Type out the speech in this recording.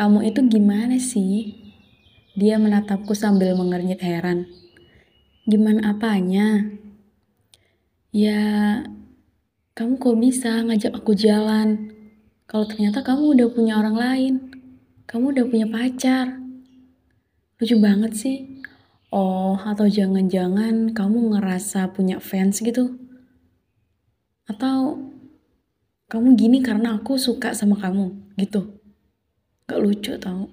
Kamu itu gimana sih? Dia menatapku sambil mengernyit heran. Gimana apanya? Ya, kamu kok bisa ngajak aku jalan? Kalau ternyata kamu udah punya orang lain. Kamu udah punya pacar. Lucu banget sih. Oh, atau jangan-jangan kamu ngerasa punya fans gitu? Atau kamu gini karena aku suka sama kamu gitu? Gak lucu tau.